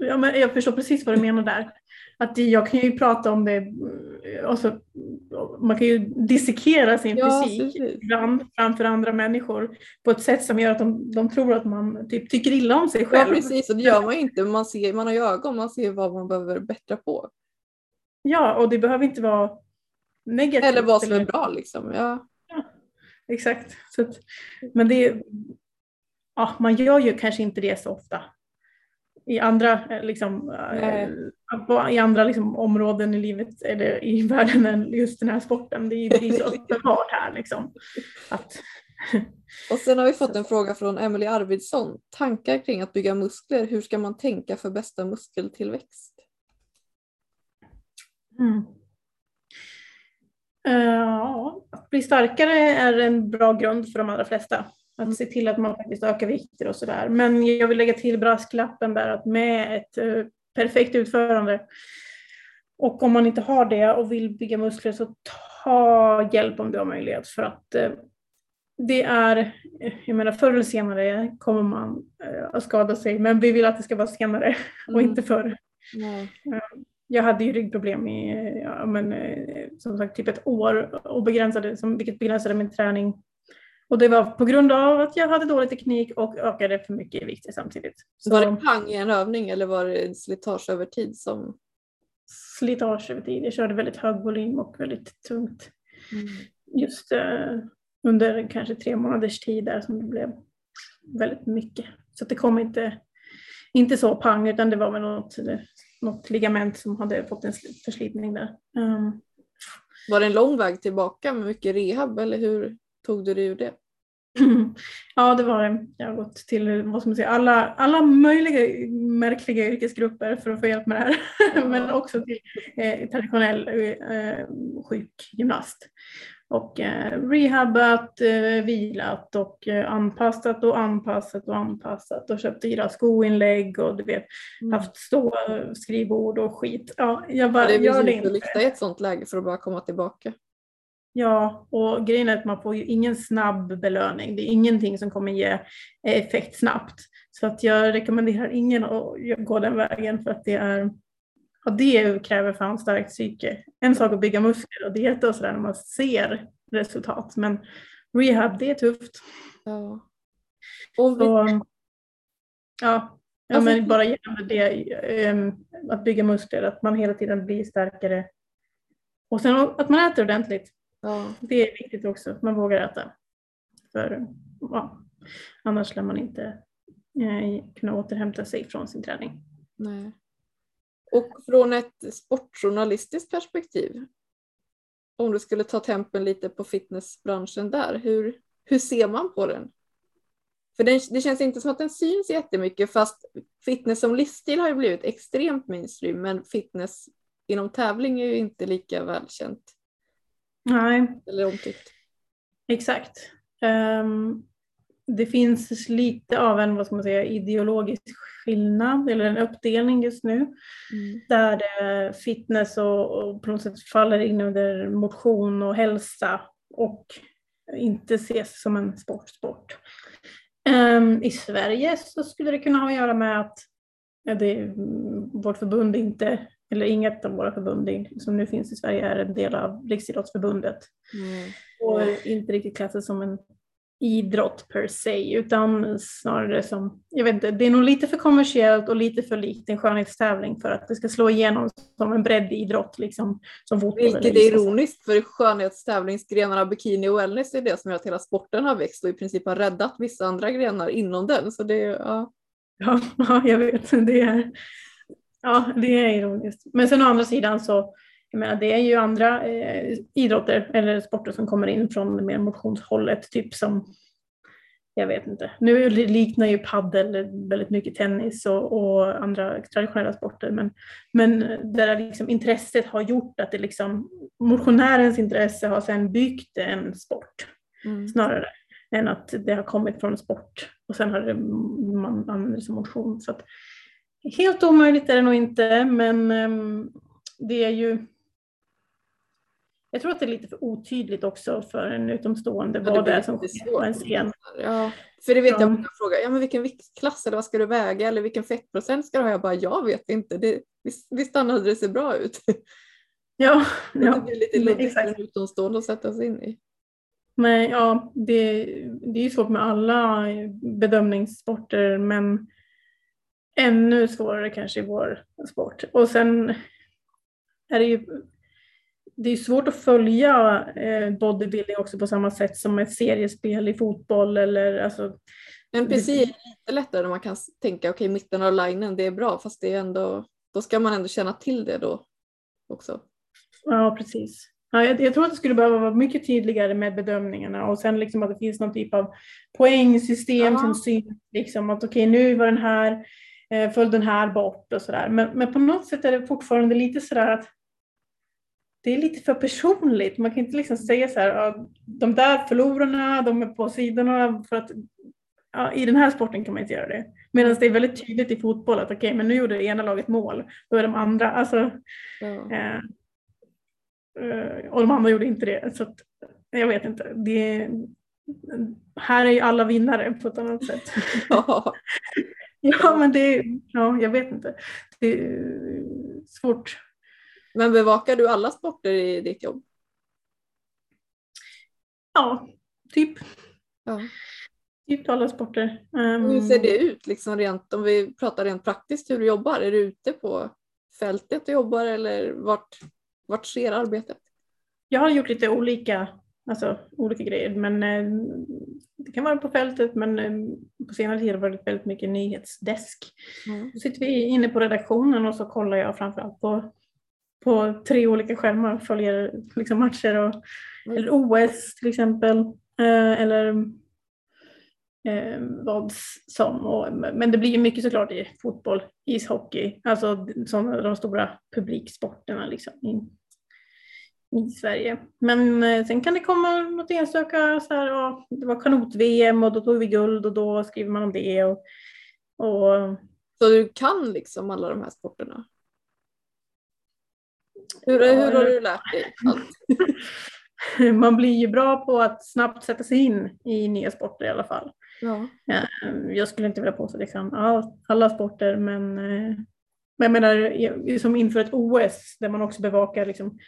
Ja, men jag förstår precis vad du menar där. Att jag kan ju prata om det, alltså, man kan ju dissekera sin Ja, fysik ibland framför andra människor på ett sätt som gör att de, de tror att man typ tycker illa om sig Ja själv. precis, och det gör man ju inte, man, ser, man har ju ögon, man ser vad man behöver bättra på. Ja, och det behöver inte vara negativt. Eller vad som är bra liksom. Ja. Exakt. Så att, men det är, ja, man gör ju kanske inte det så ofta. I andra, eh, liksom, eh, i andra liksom, områden i livet eller i världen än just den här sporten. Det är ju det är så uppenbart här. Liksom, att, Och sen har vi fått en fråga från Emily Arvidsson. Tankar kring att bygga muskler, hur ska man tänka för bästa muskeltillväxt? mm. Ja, att bli starkare är en bra grund för de allra flesta. Att se till att man faktiskt ökar vikter och sådär. Men jag vill lägga till brasklappen där att med ett eh, perfekt utförande och om man inte har det och vill bygga muskler så ta hjälp om du har möjlighet för att eh, det är, eh, jag menar förr eller senare kommer man eh, att skada sig men vi vill att det ska vara senare och Mm. inte förr. Nej. Jag hade ju ryggproblem i ja, men, som sagt typ ett år och begränsade, som, vilket begränsade min träning. Och det var på grund av att jag hade dålig teknik och ökade för mycket i vikt samtidigt. Så Var det pang i en övning eller var det slitage över tid som... slitage över tid. Jag körde väldigt hög volym och väldigt tungt. Just eh, under kanske tre månaders tid där som det blev väldigt mycket. Så det kom inte, inte så pang utan det var väl något, något ligament som hade fått en sli- förslitning där. Um, Var det en lång väg tillbaka med mycket rehab eller hur tog du dig ur det? Ja, det var det. Jag har gått till vad ska man säga, alla, alla möjliga märkliga yrkesgrupper för att få hjälp med det här. Men också till eh, traditionell eh, sjukgymnast. Och eh, rehabat, eh, vilat och eh, anpassat och anpassat och anpassat och köpt dyra skoinlägg och du vet haft stå skrivbord och skit. Ja, jag bara Ja, det gör är det inte lyfta i ett sånt läge för att bara komma tillbaka. Ja, och grejen är att man får ju ingen snabb belöning. Det är ingenting som kommer ge effekt snabbt. Så att jag rekommenderar ingen att gå den vägen för att det är ja, det kräver fan starkt psyke. En sak att bygga muskler och dieta och sådär när man ser resultat. Men rehab, det är tufft. Ja. Och vi, Så, ja, ja Alltså- men bara gällande det, ehm, att bygga muskler, att man hela tiden blir starkare. Och sen att man äter ordentligt. Ja. Det är viktigt också, att man vågar äta. För ja, annars lär man inte eh, kunna återhämta sig från sin träning. Nej. Och från ett sportjournalistiskt perspektiv, om du skulle ta tempen lite på fitnessbranschen där, hur, hur ser man på den? För den, det känns inte som att den syns jättemycket fast fitness som livsstil har ju blivit extremt mainstream men fitness inom tävling är ju inte lika välkänt Nej, eller omtyckt. exakt. Ehm, det finns lite av en vad ska man säga, ideologisk skillnad eller en uppdelning just nu. där eh, fitness och, och på något sätt faller in under motion och hälsa och inte ses som en sportsport. Ehm, I Sverige så skulle det kunna ha att göra med att det, mm, vårt förbund inte, eller inget av våra förbund som nu finns i Sverige är en del av Riksidrottsförbundet. Mm. får inte riktigt klassas som en idrott per se, utan snarare som, jag vet inte, det är nog lite för kommersiellt och lite för likt en skönhetstävling för att det ska slå igenom som en breddidrott, liksom som fotboll. Vilket är ironiskt, för skönhetstävlingsgrenarna bikini och wellness är det som gör att hela sporten har växt och i princip har räddat vissa andra grenar inom den. Så det, ja. Ja, ja, jag vet. Det är, ja, det är ironiskt. Men sen å andra sidan så jag menar, det är ju andra eh, idrotter eller sporter som kommer in från mer motionshållet, typ som jag vet inte. Nu liknar ju paddel väldigt mycket tennis och, och andra traditionella sporter, men, men där liksom intresset har gjort att det liksom, motionärens intresse har sedan byggt en sport mm. snarare än att det har kommit från sport och sen har det, man använder det som motion. Så att, helt omöjligt är det nog inte, men um, det är ju jag tror att det är lite för otydligt också för en utomstående ja, vad det är som sker på en scen. Ja, för det vet ja. jag många frågar, ja men vilken viktklass eller vad ska du väga eller vilken fettprocent ska du ha? Jag bara, jag vet inte, det, visst, visst annars det ser bra ut. Ja, ja. Det blir lite luddigt för en utomstående att sätta sig in i. Men ja, det, det är ju svårt med alla bedömningssporter men ännu svårare kanske i vår sport. Och sen är det ju det är svårt att följa eh, bodybuilding också på samma sätt som ett seriespel i fotboll eller alltså. Men precis, lite lättare man kan tänka okej okay, mitten av linen det är bra fast det är ändå, då ska man ändå känna till det då också. Ja precis. Ja, jag, jag tror att det skulle behöva vara mycket tydligare med bedömningarna och sen liksom att det finns någon typ av poängsystem ja. som syns. Liksom att okej okay, nu var den här, eh, föll den här bort och sådär. Men, men på något sätt är det fortfarande lite sådär att det är lite för personligt. Man kan inte liksom säga så här, de där förlorarna, de är på sidorna för att ja, i den här sporten kan man inte göra det. Medan det är väldigt tydligt i fotboll att okej, okay, men nu gjorde det ena laget mål, då är de andra, alltså, ja. eh, eh och de andra gjorde inte det. Så att, jag vet inte. Det, här är ju alla vinnare på ett annat sätt. Ja, ja men det, ja, jag vet inte. Det är svårt men bevakar du alla sporter i ditt jobb? Ja, typ. Ja. Typ alla sporter. Um, hur ser det ut liksom rent, om vi pratar rent praktiskt hur du jobbar? Är du ute på fältet och jobbar eller vart, vart sker arbetet? Jag har gjort lite olika, alltså, olika grejer men eh, det kan vara på fältet men eh, på senare tid har det varit väldigt mycket nyhetsdesk. Mm. Då sitter vi inne på redaktionen och så kollar jag framförallt på på tre olika skärmar och följer liksom matcher och, mm. eller OS till exempel. Eh, eller eh, vad som. Och, men det blir ju mycket såklart i fotboll, ishockey, alltså sådana de stora publiksporterna liksom, i, Sverige. Men eh, sen kan det komma något enstaka, så här, och det var kanot-VM och då tog vi guld och då skriver man om det. Och, och, så du kan liksom alla de här sporterna? Hur, ja, hur har du lärt dig allt? Man blir ju bra på att snabbt sätta sig in i nya sporter i alla fall. Ja. Jag skulle inte vilja påstå att jag kan alla sporter men, eh, men jag menar som inför ett OS där man också bevakar liksom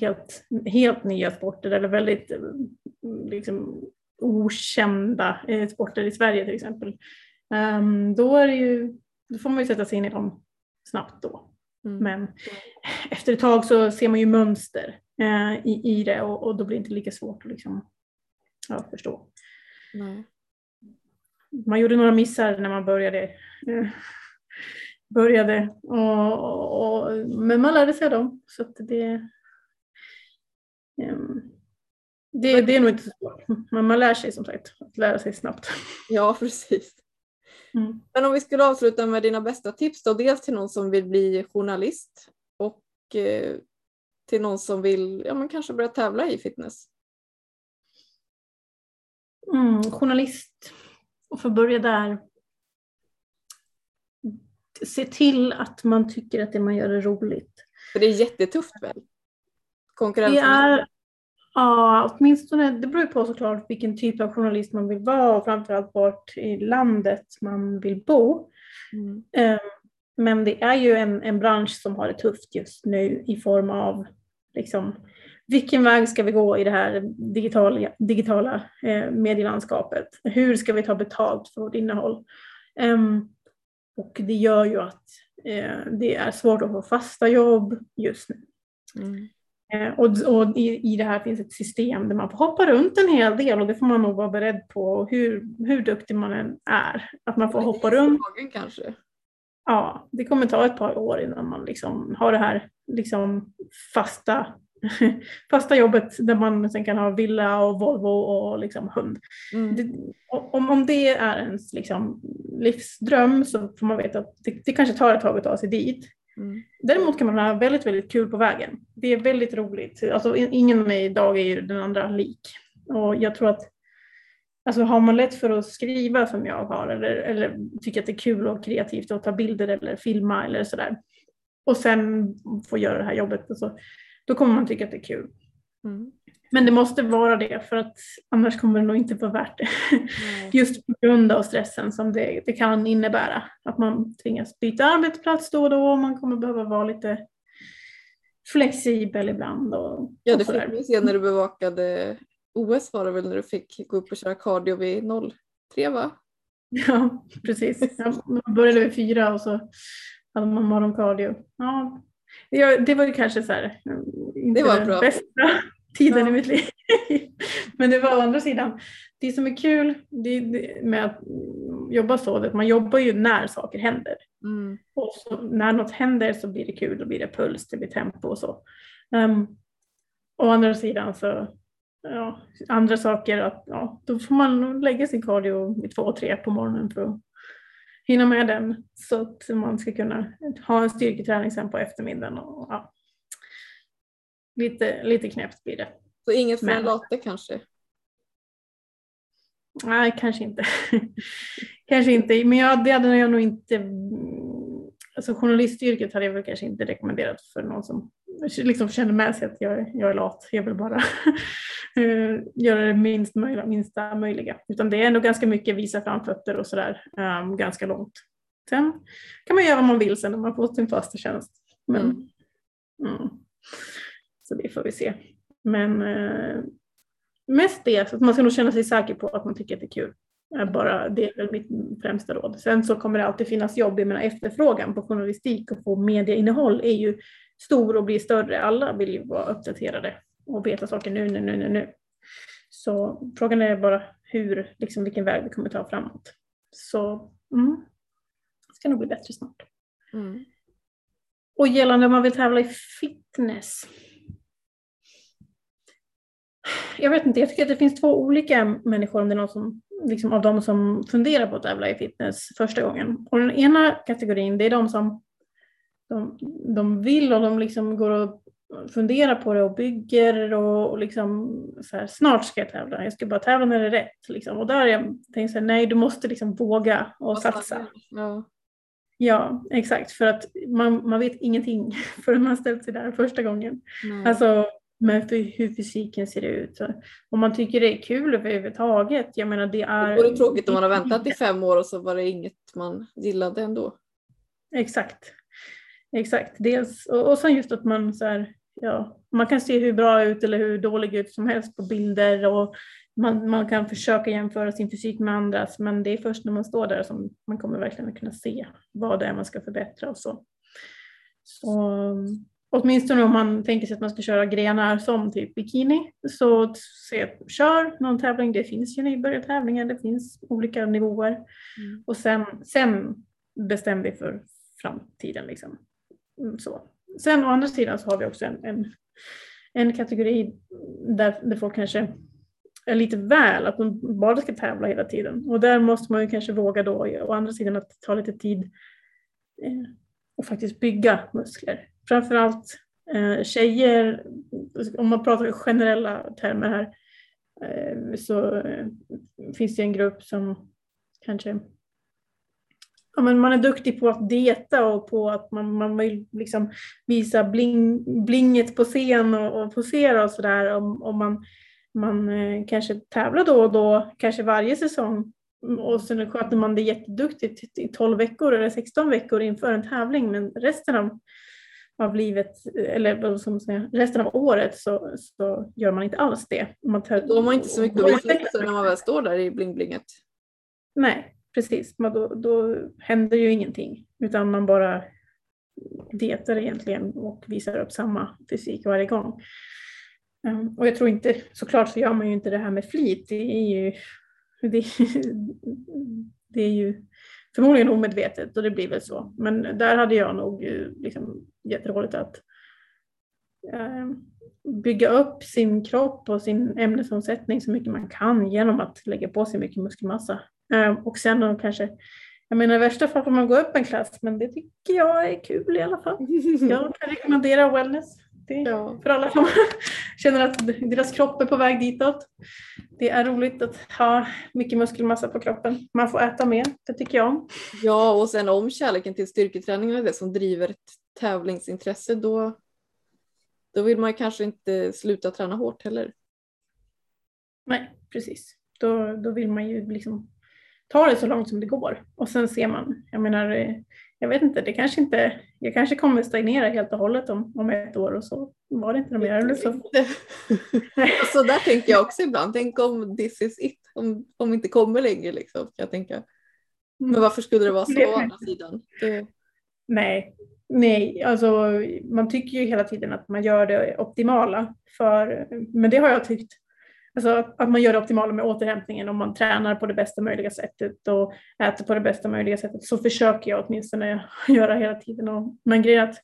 helt, helt nya sporter eller väldigt liksom, okända eh, sporter i Sverige till exempel. Ehm, då, är ju, då får man ju sätta sig in i dem snabbt då. Mm. Men efter ett tag så ser man ju mönster eh, i, i det och, och, då blir det inte lika svårt att liksom, ja, förstå. Nej. Man gjorde några missar när man började. Eh, började och, och, men man lärde sig av dem. Så det, eh, det, det är nog inte så svårt. Men man lär sig som sagt att lära sig snabbt. Ja, precis. Mm. Men om vi skulle avsluta med dina bästa tips då, dels till någon som vill bli journalist och eh, till någon som vill ja, men kanske börja tävla i fitness. Mm, journalist, och för att börja där. Se till att man tycker att det man gör är roligt. För det är jättetufft väl? Konkurrensen? Det är, Ja, åtminstone, det beror ju på såklart vilken typ av journalist man vill vara och framförallt vart i landet man vill bo. Mm. Ehm, men det är ju en, en bransch som har det tufft just nu i form av liksom, vilken väg ska vi gå i det här digitala, digitala eh, medielandskapet? Hur ska vi ta betalt för vårt innehåll? Um, och det gör ju att eh, det är svårt att få fasta jobb just nu. Mm. Eh, och, och i, i, det här finns ett system där man får hoppa runt en hel del och det får man nog vara beredd på hur, hur duktig man än är. Att man får hoppa runt. kanske? Ja, det kommer ta ett par år innan man liksom har det här liksom fasta, fasta jobbet där man sen kan ha villa och Volvo och liksom hund. Mm. Det, om, om det är ens liksom livsdröm så får man veta att det, det kanske tar ett tag att ta sig dit. Mm. Däremot kan man ha väldigt, väldigt kul på vägen. Det är väldigt roligt. Alltså, ingen idag är ju den andra lik. Och jag tror att alltså, har man lätt för att skriva som jag har eller, eller tycker att det är kul och kreativt att ta bilder eller filma eller sådär och sen få göra det här jobbet, alltså, då kommer man tycka att det är kul. Mm. Men det måste vara det för att annars kommer det nog inte vara värt det. Mm. Just på grund av stressen som det, det, kan innebära. Att man tvingas byta arbetsplats då och då och man kommer behöva vara lite flexibel ibland. Och, ja, det fick vi se när du bevakade OS var det väl när du fick gå upp och köra cardio vid 03 va? Ja, precis. Jag började vid fyra och så hade man morgoncardio. Ja, det var ju kanske så här, inte det var bra. bästa tiden ja. i mitt liv. Men det var å andra sidan, det som är kul det, det, med att jobba så, att man jobbar ju när saker händer. Mm. Och så, när något händer så blir det kul, då blir det puls, det blir tempo och så. Um, å andra sidan så, ja, andra saker, att, ja, då får man lägga sin cardio vid två, tre på morgonen för att hinna med den så att man ska kunna ha en styrketräning sen på eftermiddagen. Och, ja lite, lite knäppt blir det. Så inget för en latte kanske? Nej, kanske inte. kanske inte, men jag, det hade jag nog inte alltså journalistyrket hade jag väl kanske inte rekommenderat för någon som liksom känner med sig att jag, jag är lat. Jag vill bara eh, göra det minst möjliga, minsta möjliga. Utan det är ändå ganska mycket visa framfötter och sådär um, ganska långt. Sen kan man göra vad man vill sen när man får sin fasta tjänst. Men, mm. Mm. Så det får vi se. Men eh, mest det, så att man ska nog känna sig säker på att man tycker att det är kul. Bara, det är väl mitt främsta råd. Sen så kommer det alltid finnas jobb. Jag menar efterfrågan på journalistik och på medieinnehåll är ju stor och blir större. Alla vill ju vara uppdaterade och veta saker nu, nu, nu, nu, nu. Så frågan är bara hur, liksom vilken väg vi kommer ta framåt. Så mm, det ska nog bli bättre snart. Mm. Och gällande om man vill tävla i fitness jag vet inte, jag tycker att det finns två olika människor om det är någon som, liksom av de som funderar på att tävla i fitness första gången. Och den ena kategorin det är de som de, de vill och de liksom går och funderar på det och bygger och, och liksom så här, snart ska jag tävla, jag ska bara tävla när det är rätt. Liksom. Och där jag tänkt så här, nej du måste liksom våga och satsa. Ja. ja, exakt, för att man, man vet ingenting förrän man ställt sig där första gången. Nej. Alltså med för hur fysiken ser ut. Om man tycker det är kul överhuvudtaget. Jag menar det är... Det tråkigt om man har väntat i fem år och så var det inget man gillade ändå. Exakt. Exakt. Dels, och, och sen just att man så här, ja, man kan se hur bra ut eller hur dålig ut som helst på bilder och man, man kan försöka jämföra sin fysik med andras men det är först när man står där som man kommer verkligen kunna se vad det är man ska förbättra och så. så Åtminstone om man tänker sig att man ska köra grenar som typ bikini. Så se, kör någon tävling. Det finns ju nybörjartävlingar, det finns olika nivåer. Mm. Och sen, sen bestäm dig för framtiden. Liksom. Mm, så. Sen å andra sidan så har vi också en, en, en kategori där, där folk kanske är lite väl, att de bara ska tävla hela tiden. Och där måste man ju kanske våga då, å andra sidan att ta lite tid eh, och faktiskt bygga muskler framförallt eh, tjejer, om man pratar i generella termer här, eh, så eh, finns det en grupp som kanske ja, men man är duktig på att dieta och på att man, man vill liksom visa bling, blinget på scen och, och posera och sådär. Om, om man, man eh, kanske tävlar då och då, kanske varje säsong och sen sköter man det jätteduktigt i 12 veckor eller 16 veckor inför en tävling men resten av av livet, eller man säga, resten av året så, så gör man inte alls det. Man tar, Då har man inte så mycket att sig när man väl står där i bling-blinget. Nej, precis. Men då, då händer ju ingenting utan man bara dietar egentligen och visar upp samma fysik varje gång. Um, och jag tror inte, såklart så gör man ju inte det här med flit. Det är ju, det, det är ju förmodligen omedvetet och det blir väl så. Men där hade jag nog eh, liksom jätteroligt att eh, bygga upp sin kropp och sin ämnesomsättning så mycket man kan genom att lägga på sig mycket muskelmassa. Eh, och sen då kanske, jag menar i värsta fall får man gå upp en klass men det tycker jag är kul i alla fall. Jag kan rekommendera wellness. Ja. För alla som känner att deras kropp är på väg ditåt. Det är roligt att ha mycket muskelmassa på kroppen. Man får äta mer, det tycker jag om. Ja, och sen om kärleken till styrketräningen är det som driver ett tävlingsintresse då, då vill man kanske inte sluta träna hårt heller. Nej, precis. Då, då vill man ju liksom ta det så långt som det går och sen ser man. Jag menar, eh, jag vet inte, det kanske inte, jag kanske kommer stagnera helt och hållet om, om ett år och så var det inte mer. Så. så där tänker jag också ibland, tänk om this is it, om, om inte kommer längre liksom. Jag tänka. Men mm. varför skulle det vara så å andra sidan? Det... Nej, nej, alltså man tycker ju hela tiden att man gör det optimala för, men det har jag tyckt Alltså att man gör det optimala med återhämtningen om man tränar på det bästa möjliga sättet och äter på det bästa möjliga sättet så försöker jag åtminstone göra hela tiden. Och, men grejen att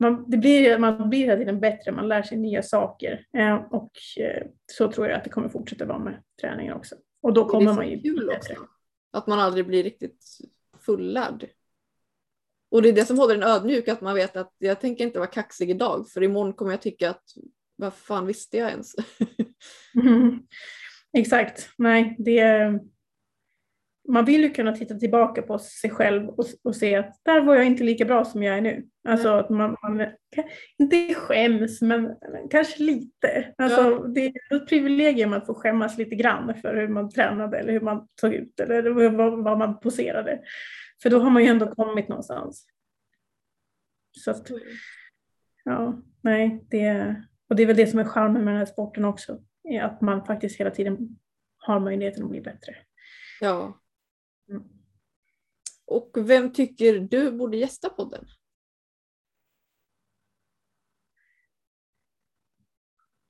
man, det blir, man blir hela tiden bättre, man lär sig nya saker eh, och eh, så tror jag att det kommer fortsätta vara med träningen också. Och då kommer man ju kul bättre. Också, att man aldrig blir riktigt fullärd. Och det är det som håller en ödmjuk, att man vet att jag tänker inte vara kaxig idag för imorgon kommer jag tycka att vad fan visste jag ens? mm. Exakt, nej det man vill ju kunna titta tillbaka på sig själv och, och se att där var jag inte lika bra som jag är nu. Alltså att man, man inte skäms men kanske lite. Alltså, ja. Det är ett privilegium att få skämmas lite grann för hur man tränade eller hur man såg ut eller vad, vad man poserade. För då har man ju ändå kommit någonstans. Så att, ja, nej, det, och det är väl det som är charmen med den här sporten också, att man faktiskt hela tiden har möjligheten att bli bättre. Ja. Mm. Och vem tycker du borde gästa podden?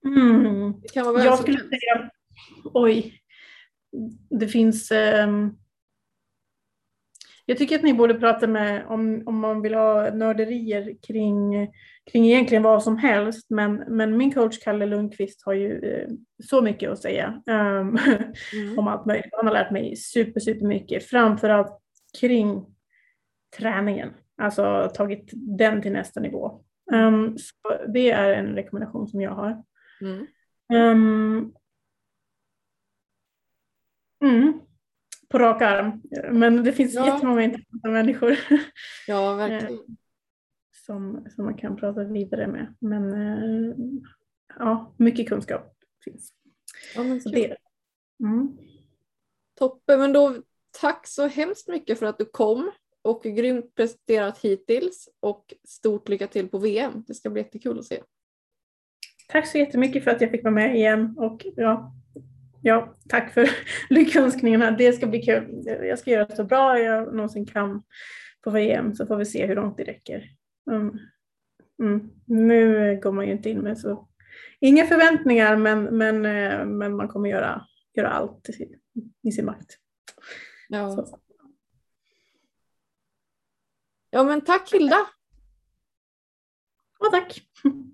Mm. Det kan vara Jag skulle säga, oj, det finns um, jag tycker att ni borde prata med, om, om man vill ha nörderier kring, kring egentligen vad som helst, men, men min coach Kalle Lundqvist har ju eh, så mycket att säga um, mm. om allt möjligt. Han har lärt mig super, super mycket, framförallt kring träningen, alltså tagit den till nästa nivå. Um, så det är en rekommendation som jag har. Mm. Um, mm på rak arm. Men det finns ja. jättemånga intressanta människor. Ja, verkligen. Eh, som, som man kan prata vidare med. Men eh, ja, mycket kunskap finns. Ja, men så det. Mm. Toppen, men då tack så hemskt mycket för att du kom och grymt presterat hittills och stort lycka till på VM. Det ska bli jättekul att se. Tack så jättemycket för att jag fick vara med igen och ja, Ja, tack för lyckönskningarna. Det ska bli kul. Jag ska göra så bra jag någonsin kan på VM så får vi se hur långt det räcker. Mm. Mm. Nu går man ju inte in med så inga förväntningar men, men, eh, men man kommer göra, göra allt i sin makt. Ja. Så. ja men tack Hilda. Ja tack.